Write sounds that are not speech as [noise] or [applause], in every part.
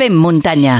Fem muntanya.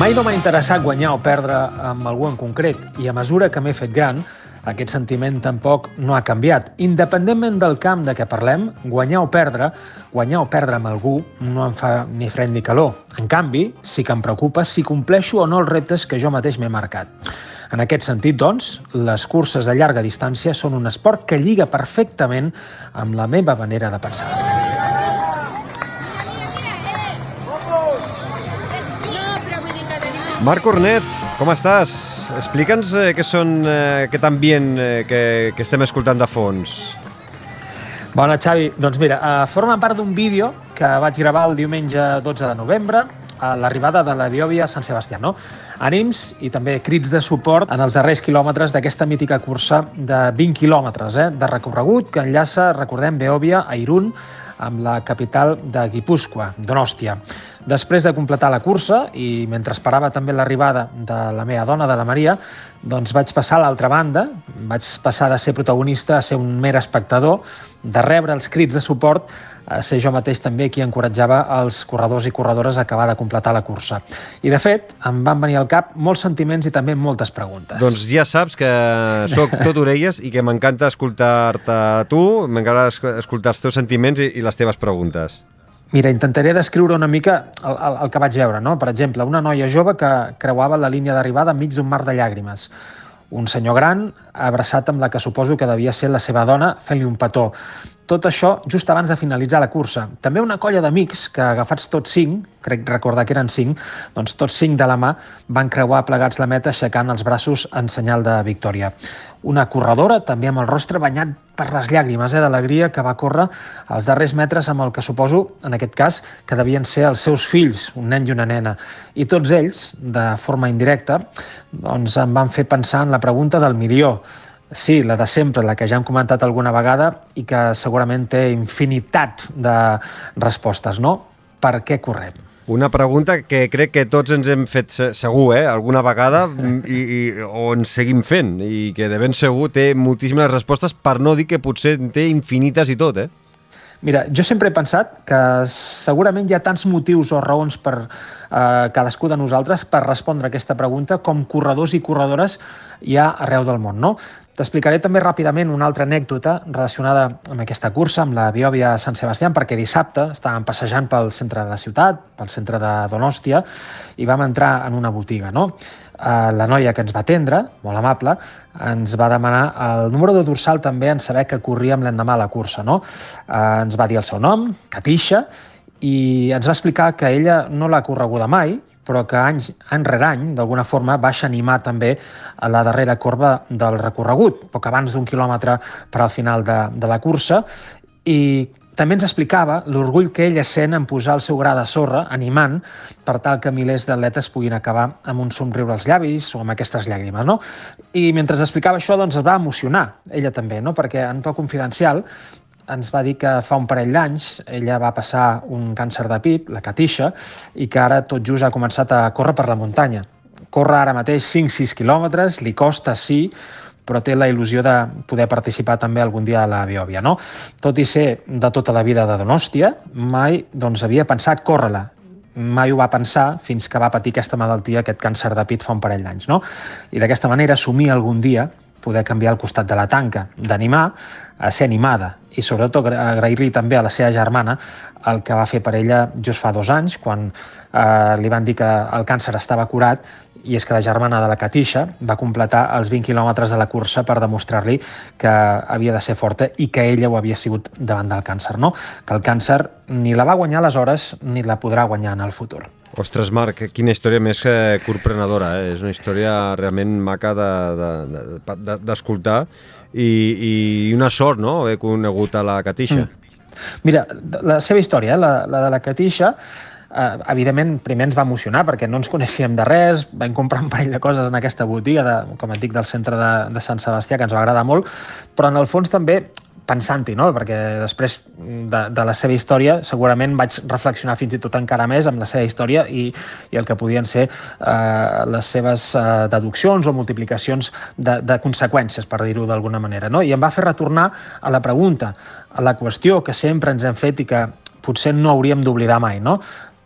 Mai no m'ha interessat guanyar o perdre amb algú en concret i a mesura que m'he fet gran, aquest sentiment tampoc no ha canviat. Independentment del camp de què parlem, guanyar o perdre, guanyar o perdre amb algú no em fa ni fred ni calor. En canvi, sí que em preocupa si compleixo o no els reptes que jo mateix m'he marcat. En aquest sentit, doncs, les curses a llarga distància són un esport que lliga perfectament amb la meva manera de pensar. Marc Cornet, com estàs? Explica'ns eh, què són eh, aquest ambient eh, que, que estem escoltant de fons. Bona, Xavi. Doncs mira, eh, forma part d'un vídeo que vaig gravar el diumenge 12 de novembre a l'arribada de la Biòvia a Sant Sebastià. No? Ànims i també crits de suport en els darrers quilòmetres d'aquesta mítica cursa de 20 quilòmetres eh, de recorregut que enllaça, recordem, Beòvia a Irún amb la capital de Guipúscoa, Donòstia. Després de completar la cursa i mentre esperava també l'arribada de la meva dona, de la Maria, doncs vaig passar a l'altra banda, vaig passar de ser protagonista a ser un mer espectador, de rebre els crits de suport ser jo mateix també qui encoratjava els corredors i corredores a acabar de completar la cursa. I, de fet, em van venir al cap molts sentiments i també moltes preguntes. Doncs ja saps que sóc tot orelles i que m'encanta escoltar-te tu, m'encanta escoltar els teus sentiments i, i les teves preguntes. Mira, intentaré descriure una mica el, el, el que vaig veure. No? Per exemple, una noia jove que creuava la línia d'arribada enmig d'un mar de llàgrimes. Un senyor gran abraçat amb la que suposo que devia ser la seva dona fent-li un petó. Tot això just abans de finalitzar la cursa. També una colla d'amics que, agafats tots cinc, crec recordar que eren cinc, doncs tots cinc de la mà van creuar plegats la meta aixecant els braços en senyal de victòria. Una corredora, també amb el rostre banyat per les llàgrimes eh, d'alegria, que va córrer els darrers metres amb el que suposo, en aquest cas, que devien ser els seus fills, un nen i una nena. I tots ells, de forma indirecta, doncs em van fer pensar en la pregunta del milió, Sí, la de sempre, la que ja hem comentat alguna vegada i que segurament té infinitat de respostes, no? Per què correm? Una pregunta que crec que tots ens hem fet segur, eh? alguna vegada, [laughs] i, i, o ens seguim fent, i que de ben segur té moltíssimes respostes, per no dir que potser té infinites i tot, eh? Mira, jo sempre he pensat que segurament hi ha tants motius o raons per eh, cadascú de nosaltres per respondre a aquesta pregunta com corredors i corredores hi ha arreu del món, no? T'explicaré també ràpidament una altra anècdota relacionada amb aquesta cursa, amb la Biòvia Sant Sebastià, perquè dissabte estàvem passejant pel centre de la ciutat, pel centre de Donòstia, i vam entrar en una botiga. No? Eh, la noia que ens va atendre, molt amable, ens va demanar el número de dorsal també en saber que corríem l'endemà a la cursa. No? Eh, ens va dir el seu nom, Katisha, i ens va explicar que ella no l'ha correguda mai, però que anys enrere any, d'alguna forma, baixa animar també a la darrera corba del recorregut, poc abans d'un quilòmetre per al final de, de la cursa, i també ens explicava l'orgull que ella sent en posar el seu gra de sorra, animant, per tal que milers d'atletes puguin acabar amb un somriure als llavis o amb aquestes llàgrimes. No? I mentre explicava això, doncs, es va emocionar, ella també, no? perquè en to confidencial ens va dir que fa un parell d'anys ella va passar un càncer de pit, la catixa, i que ara tot just ha començat a córrer per la muntanya. Corre ara mateix 5-6 quilòmetres, li costa sí, però té la il·lusió de poder participar també algun dia a la Biòvia. No? Tot i ser de tota la vida de Donòstia, mai doncs, havia pensat córrer-la. Mai ho va pensar fins que va patir aquesta malaltia, aquest càncer de pit fa un parell d'anys. No? I d'aquesta manera assumir algun dia poder canviar el costat de la tanca, d'animar a ser animada i sobretot agrair-li també a la seva germana el que va fer per ella just fa dos anys, quan eh, li van dir que el càncer estava curat i és que la germana de la Catixa va completar els 20 quilòmetres de la cursa per demostrar-li que havia de ser forta i que ella ho havia sigut davant del càncer, no? Que el càncer ni la va guanyar aleshores ni la podrà guanyar en el futur. Ostres, Marc, quina història més que corprenedora, eh? És una història realment maca d'escoltar de, de, de, i, i una sort, no?, haver conegut a la Catixa. Mm. Mira, la seva història, la, la de la Catixa, eh, evidentment, primer ens va emocionar perquè no ens coneixíem de res, vam comprar un parell de coses en aquesta botiga, de, com et dic, del centre de, de Sant Sebastià, que ens va agradar molt, però en el fons també pensant-hi, no? perquè després de, de la seva història segurament vaig reflexionar fins i tot encara més amb la seva història i, i el que podien ser eh, les seves eh, deduccions o multiplicacions de, de conseqüències, per dir-ho d'alguna manera. No? I em va fer retornar a la pregunta, a la qüestió que sempre ens hem fet i que potser no hauríem d'oblidar mai. No?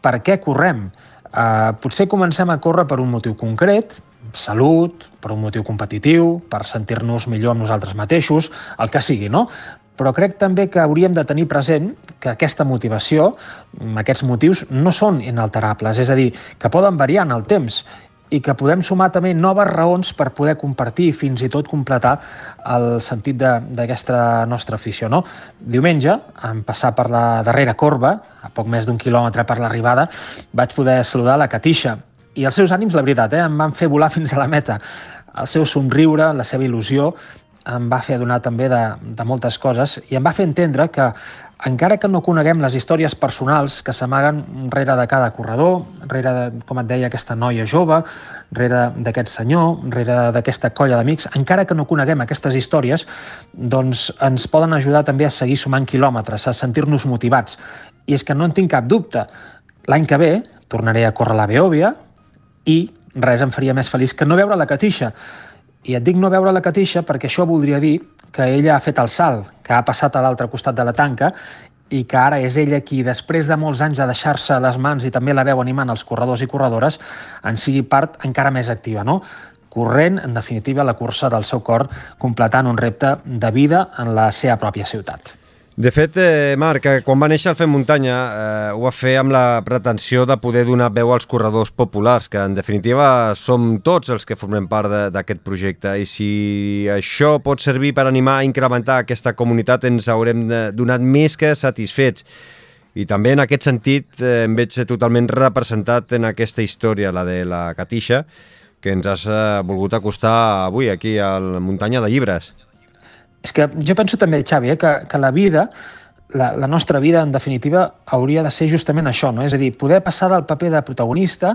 Per què correm? Eh, potser comencem a córrer per un motiu concret, salut, per un motiu competitiu, per sentir-nos millor amb nosaltres mateixos, el que sigui, no? Però crec també que hauríem de tenir present que aquesta motivació, aquests motius, no són inalterables, és a dir, que poden variar en el temps i que podem sumar també noves raons per poder compartir i fins i tot completar el sentit d'aquesta nostra afició. No? Diumenge, en passar per la darrera corba, a poc més d'un quilòmetre per l'arribada, vaig poder saludar la Catixa, i els seus ànims, la veritat, eh, em van fer volar fins a la meta. El seu somriure, la seva il·lusió, em va fer adonar també de, de moltes coses i em va fer entendre que, encara que no coneguem les històries personals que s'amaguen rere de cada corredor, rere, de, com et deia, aquesta noia jove, rere d'aquest senyor, rere d'aquesta colla d'amics, encara que no coneguem aquestes històries, doncs ens poden ajudar també a seguir sumant quilòmetres, a sentir-nos motivats. I és que no en tinc cap dubte. L'any que ve tornaré a córrer la Beòvia, i res em faria més feliç que no veure la catixa. I et dic no veure la catixa perquè això voldria dir que ella ha fet el salt, que ha passat a l'altre costat de la tanca i que ara és ella qui, després de molts anys de deixar-se les mans i també la veu animant els corredors i corredores, en sigui part encara més activa, no? corrent, en definitiva, la cursa del seu cor, completant un repte de vida en la seva pròpia ciutat. De fet, eh, Marc, eh, quan va néixer el Fem Muntanya eh, ho va fer amb la pretensió de poder donar veu als corredors populars, que en definitiva som tots els que formem part d'aquest projecte i si això pot servir per animar a incrementar aquesta comunitat ens haurem donat més que satisfets. I també en aquest sentit eh, em veig totalment representat en aquesta història, la de la Catixa, que ens has eh, volgut acostar avui aquí al Muntanya de Llibres. És que jo penso també, Xavi, eh, que, que la vida, la, la nostra vida, en definitiva, hauria de ser justament això, no? És a dir, poder passar del paper de protagonista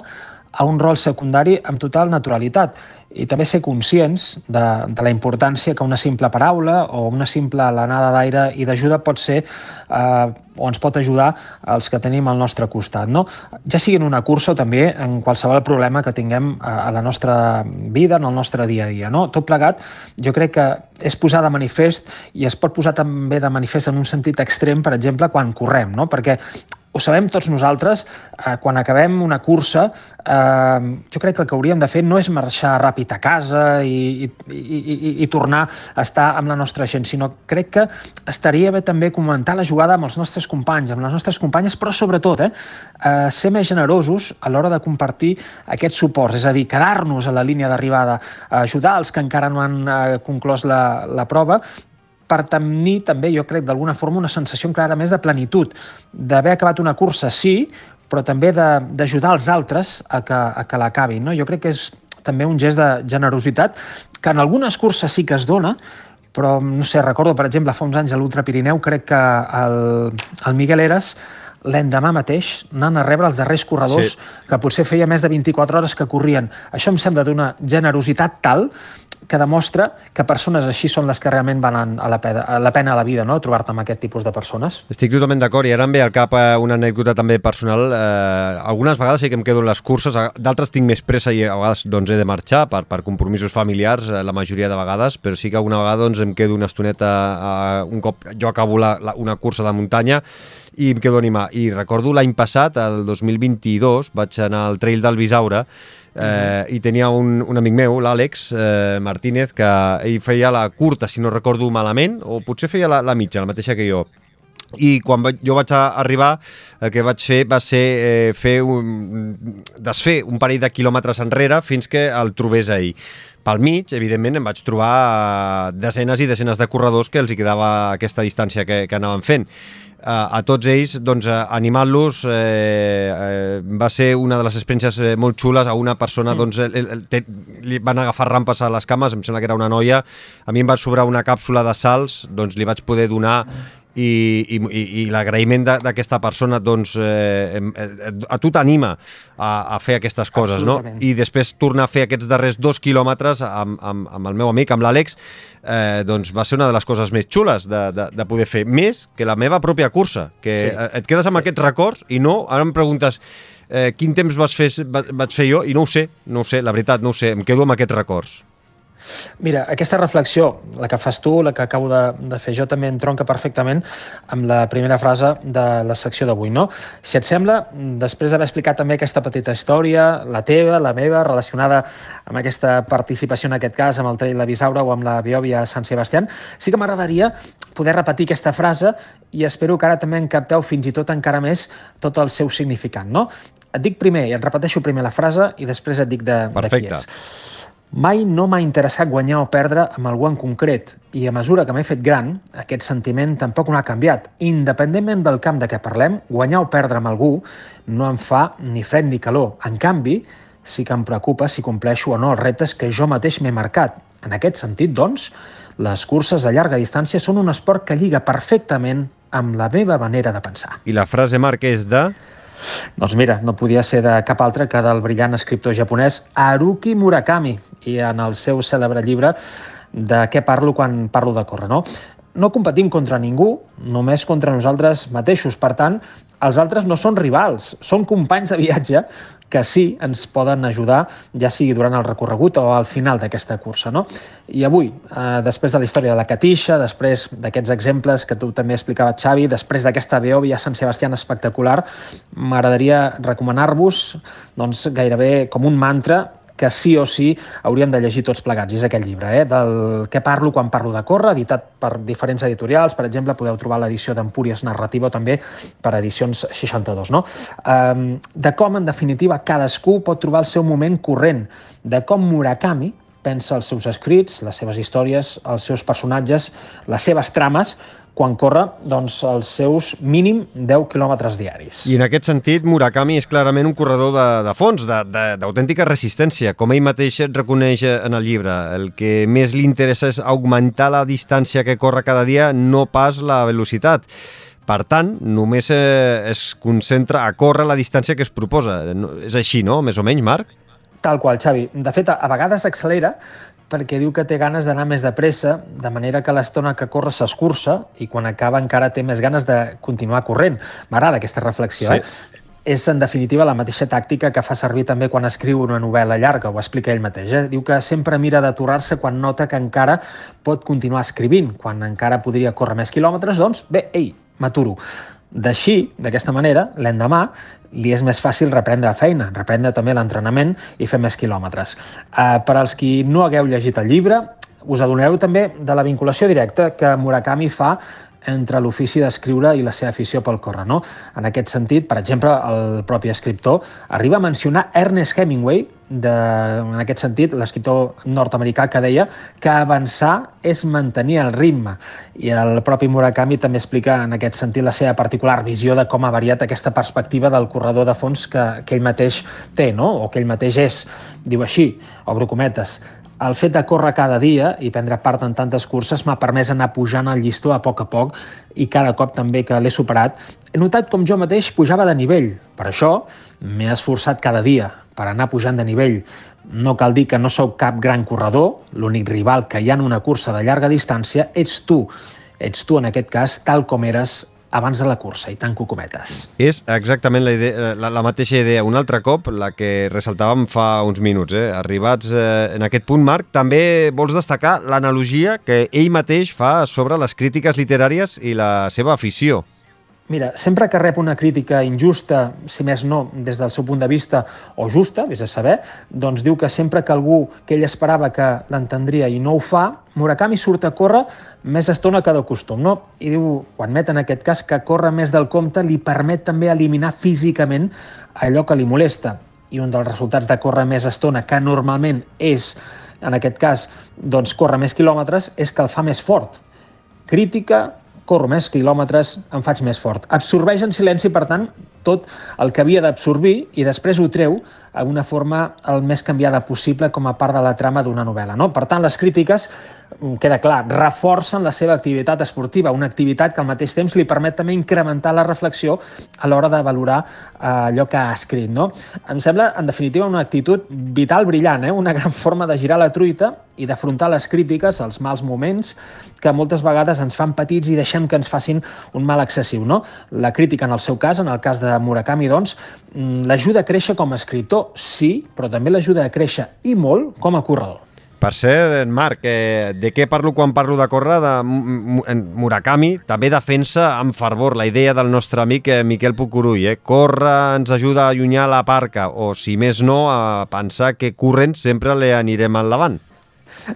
a un rol secundari amb total naturalitat i també ser conscients de, de la importància que una simple paraula o una simple alenada d'aire i d'ajuda pot ser eh, o ens pot ajudar als que tenim al nostre costat. No? Ja sigui en una cursa o també en qualsevol problema que tinguem a, a la nostra vida, en el nostre dia a dia. No? Tot plegat, jo crec que és posar de manifest i es pot posar també de manifest en un sentit extrem, per exemple, quan correm, no? perquè ho sabem tots nosaltres, eh, quan acabem una cursa, eh, jo crec que el que hauríem de fer no és marxar ràpid a casa i, i, i, i tornar a estar amb la nostra gent, sinó crec que estaria bé també comentar la jugada amb els nostres companys, amb les nostres companyes, però sobretot eh, ser més generosos a l'hora de compartir aquests suports, és a dir, quedar-nos a la línia d'arribada, ajudar els que encara no han eh, conclòs la, la prova per tenir també, jo crec, d'alguna forma una sensació encara més de plenitud, d'haver acabat una cursa, sí, però també d'ajudar els altres a que, a que l'acabin. No? Jo crec que és també un gest de generositat que en algunes curses sí que es dona, però no sé, recordo, per exemple, fa uns anys a l'Ultra Pirineu, crec que el, el Miguel Eres l'endemà mateix anant a rebre els darrers corredors sí. que potser feia més de 24 hores que corrien. Això em sembla d'una generositat tal que demostra que persones així són les que realment van a la, pena, a la pena a la vida, no? trobar-te amb aquest tipus de persones. Estic totalment d'acord i ara em ve al cap eh, una anècdota també personal. Eh, algunes vegades sí que em quedo les curses, d'altres tinc més pressa i a vegades doncs, he de marxar per, per compromisos familiars, eh, la majoria de vegades, però sí que alguna vegada doncs, em quedo una estoneta, eh, un cop jo acabo la, la, una cursa de muntanya i em quedo animar. I recordo l'any passat, el 2022, vaig anar al Trail del Bisaure eh, i tenia un, un amic meu, l'Àlex eh, Martínez, que ell feia la curta, si no recordo malament, o potser feia la, la mitja, la mateixa que jo i quan jo vaig arribar el que vaig fer va ser eh, fer un, desfer un parell de quilòmetres enrere fins que el trobés ahir. Pel mig, evidentment, em vaig trobar desenes i desenes de corredors que els hi quedava aquesta distància que, que anaven fent. A, a tots ells doncs, animant-los eh, eh, va ser una de les experiències eh, molt xules. A una persona mm. doncs, el, el, te, li van agafar rampes a les cames em sembla que era una noia. A mi em va sobrar una càpsula de salts doncs li vaig poder donar i, i, i l'agraïment d'aquesta persona doncs, eh, a tu t'anima a, a fer aquestes coses, no? I després tornar a fer aquests darrers dos quilòmetres amb, amb, amb el meu amic, amb l'Àlex, eh, doncs va ser una de les coses més xules de, de, de poder fer, més que la meva pròpia cursa, que sí. et quedes amb sí. aquests records i no, ara em preguntes eh, quin temps vas fer, vaig fer jo i no ho sé, no ho sé, la veritat, no ho sé, em quedo amb aquests records. Mira, aquesta reflexió, la que fas tu, la que acabo de, de fer jo, també entronca perfectament amb la primera frase de la secció d'avui, no? Si et sembla, després d'haver explicat també aquesta petita història, la teva, la meva, relacionada amb aquesta participació en aquest cas, amb el Trail de Bisaura o amb la Biòvia Sant Sebastián, sí que m'agradaria poder repetir aquesta frase i espero que ara també en capteu fins i tot encara més tot el seu significat, no? Et dic primer, i et repeteixo primer la frase i després et dic de, Perfecte. de qui és. Mai no m'ha interessat guanyar o perdre amb algú en concret i a mesura que m'he fet gran, aquest sentiment tampoc no ha canviat. Independentment del camp de què parlem, guanyar o perdre amb algú no em fa ni fred ni calor. En canvi, sí que em preocupa si compleixo o no els reptes que jo mateix m'he marcat. En aquest sentit, doncs, les curses de llarga distància són un esport que lliga perfectament amb la meva manera de pensar. I la frase, Marc, és de... Doncs mira, no podia ser de cap altre que del brillant escriptor japonès Haruki Murakami i en el seu cèlebre llibre de què parlo quan parlo de córrer, no? No competim contra ningú, només contra nosaltres mateixos. Per tant, els altres no són rivals, són companys de viatge que sí ens poden ajudar, ja sigui durant el recorregut o al final d'aquesta cursa. No? I avui, eh, després de la història de la Catixa, després d'aquests exemples que tu també explicava, Xavi, després d'aquesta Beòvia Sant Sebastián espectacular, m'agradaria recomanar-vos doncs, gairebé com un mantra que sí o sí hauríem de llegir tots plegats. És aquell llibre, eh? del què parlo quan parlo de córrer, editat per diferents editorials. Per exemple, podeu trobar l'edició d'Empúries Narrativa o també per edicions 62. No? Um, de com, en definitiva, cadascú pot trobar el seu moment corrent, de com Murakami, pensa els seus escrits, les seves històries, els seus personatges, les seves trames, quan corre doncs, els seus mínim 10 quilòmetres diaris. I en aquest sentit, Murakami és clarament un corredor de, de fons, d'autèntica resistència. Com ell mateix reconeix en el llibre, el que més li interessa és augmentar la distància que corre cada dia, no pas la velocitat. Per tant, només eh, es concentra a córrer la distància que es proposa. És així, no?, més o menys, Marc? Tal qual, Xavi. De fet, a vegades accelera, perquè diu que té ganes d'anar més de pressa, de manera que l'estona que corre s'escurça i quan acaba encara té més ganes de continuar corrent. M'agrada aquesta reflexió, sí. eh? És, en definitiva, la mateixa tàctica que fa servir també quan escriu una novel·la llarga, ho explica ell mateix. Eh? Diu que sempre mira d'aturar-se quan nota que encara pot continuar escrivint. Quan encara podria córrer més quilòmetres, doncs, bé, ei, m'aturo. D'així, d'aquesta manera, l'endemà li és més fàcil reprendre la feina, reprendre també l'entrenament i fer més quilòmetres. Uh, per als qui no hagueu llegit el llibre, us adoneu també de la vinculació directa que Murakami fa entre l'ofici d'escriure i la seva afició pel córrer. No? En aquest sentit, per exemple, el propi escriptor arriba a mencionar Ernest Hemingway, de, en aquest sentit, l'escriptor nord-americà que deia que avançar és mantenir el ritme. I el propi Murakami també explica en aquest sentit la seva particular visió de com ha variat aquesta perspectiva del corredor de fons que, que ell mateix té, no? o que ell mateix és. Diu així, obro cometes, el fet de córrer cada dia i prendre part en tantes curses m'ha permès anar pujant el llistó a poc a poc i cada cop també que l'he superat he notat com jo mateix pujava de nivell. Per això m'he esforçat cada dia per anar pujant de nivell. No cal dir que no sou cap gran corredor, l'únic rival que hi ha en una cursa de llarga distància ets tu. Ets tu, en aquest cas, tal com eres abans de la cursa, i tanco cometes. És exactament la, idea, la, la mateixa idea, un altre cop, la que ressaltàvem fa uns minuts. Eh? Arribats eh, en aquest punt, Marc, també vols destacar l'analogia que ell mateix fa sobre les crítiques literàries i la seva afició. Mira, sempre que rep una crítica injusta, si més no, des del seu punt de vista, o justa, vés a saber, doncs diu que sempre que algú que ell esperava que l'entendria i no ho fa, Murakami surt a córrer més estona que de costum, no? I diu, ho admet en aquest cas, que córrer més del compte li permet també eliminar físicament allò que li molesta. I un dels resultats de córrer més estona, que normalment és, en aquest cas, doncs córrer més quilòmetres, és que el fa més fort. Crítica, corro més quilòmetres, em faig més fort. Absorbeix en silenci, per tant, tot el que havia d'absorbir i després ho treu amb una forma el més canviada possible com a part de la trama d'una novel·la. No? Per tant, les crítiques, mm, queda clar, reforcen la seva activitat esportiva, una activitat que al mateix temps li permet també incrementar la reflexió a l'hora de valorar eh, allò que ha escrit. No? Em sembla, en definitiva, una actitud vital brillant, eh? una gran forma de girar la truita i d'afrontar les crítiques, els mals moments, que moltes vegades ens fan petits i deixem que ens facin un mal excessiu. No? La crítica, en el seu cas, en el cas de Murakami, doncs, mm, l'ajuda a créixer com a escriptor, sí, però també l'ajuda a créixer i molt com a corredor. Per cert, Marc, eh, de què parlo quan parlo de córrer? De Murakami també defensa amb fervor la idea del nostre amic eh, Miquel Pucurull. Eh? Córrer ens ajuda a allunyar la parca, o si més no, a pensar que corrent sempre li anirem endavant.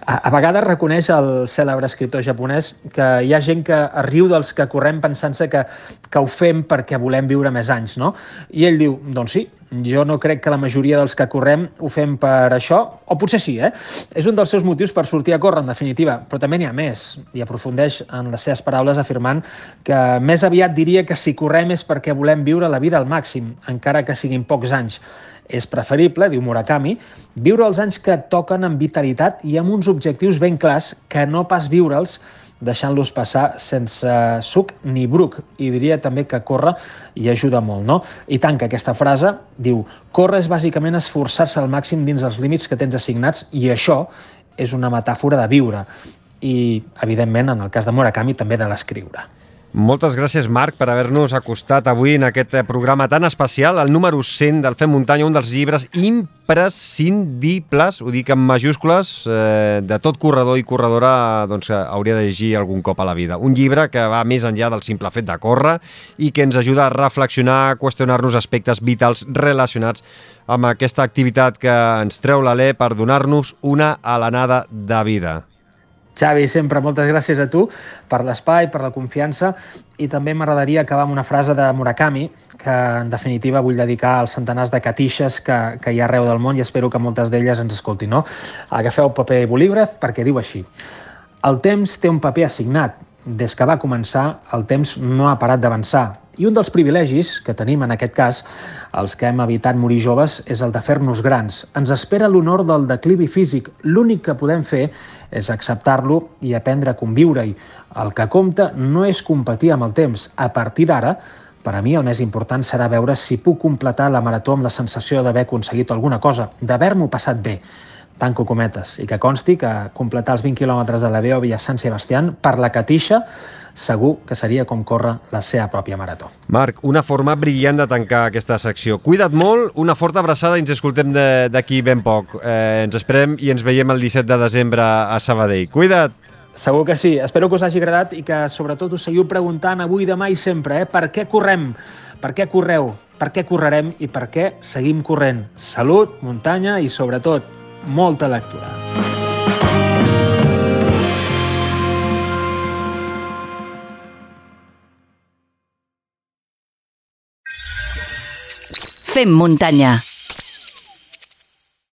A, a vegades reconeix el cèlebre escriptor japonès que hi ha gent que riu dels que correm pensant-se que, que ho fem perquè volem viure més anys, no? I ell diu, doncs sí, jo no crec que la majoria dels que correm ho fem per això, o potser sí, eh? És un dels seus motius per sortir a córrer, en definitiva, però també n'hi ha més, i aprofundeix en les seves paraules afirmant que més aviat diria que si correm és perquè volem viure la vida al màxim, encara que siguin pocs anys. És preferible, diu Murakami, viure els anys que toquen amb vitalitat i amb uns objectius ben clars que no pas viure'ls deixant-los passar sense suc ni bruc. I diria també que córrer hi ajuda molt, no? I tanca aquesta frase, diu, córrer és bàsicament esforçar-se al màxim dins els límits que tens assignats i això és una metàfora de viure i, evidentment, en el cas de Murakami, també de l'escriure. Moltes gràcies, Marc, per haver-nos acostat avui en aquest eh, programa tan especial, el número 100 del Fem Muntanya, un dels llibres imprescindibles, ho dic en majúscules, eh, de tot corredor i corredora doncs, hauria de llegir algun cop a la vida. Un llibre que va més enllà del simple fet de córrer i que ens ajuda a reflexionar, a qüestionar-nos aspectes vitals relacionats amb aquesta activitat que ens treu l'alè per donar-nos una alenada de vida. Xavi, sempre moltes gràcies a tu per l'espai, per la confiança i també m'agradaria acabar amb una frase de Murakami que en definitiva vull dedicar als centenars de catixes que, que hi ha arreu del món i espero que moltes d'elles ens escoltin. No? Agafeu paper i bolígraf perquè diu així El temps té un paper assignat. Des que va començar, el temps no ha parat d'avançar i un dels privilegis que tenim en aquest cas, els que hem evitat morir joves, és el de fer-nos grans. Ens espera l'honor del declivi físic. L'únic que podem fer és acceptar-lo i aprendre a conviure-hi. El que compta no és competir amb el temps. A partir d'ara, per a mi el més important serà veure si puc completar la marató amb la sensació d'haver aconseguit alguna cosa, d'haver-m'ho passat bé tanco cometes, i que consti que completar els 20 quilòmetres de la Beòvia a Sant Sebastián per la Catixa segur que seria com córrer la seva pròpia marató. Marc, una forma brillant de tancar aquesta secció. Cuida't molt, una forta abraçada i ens escoltem d'aquí ben poc. Eh, ens esperem i ens veiem el 17 de desembre a Sabadell. Cuida't! Segur que sí. Espero que us hagi agradat i que sobretot us seguiu preguntant avui, demà i sempre, eh? Per què correm? Per què correu? Per què correrem i per què seguim corrent? Salut, muntanya i sobretot molta lectura. Fem muntanya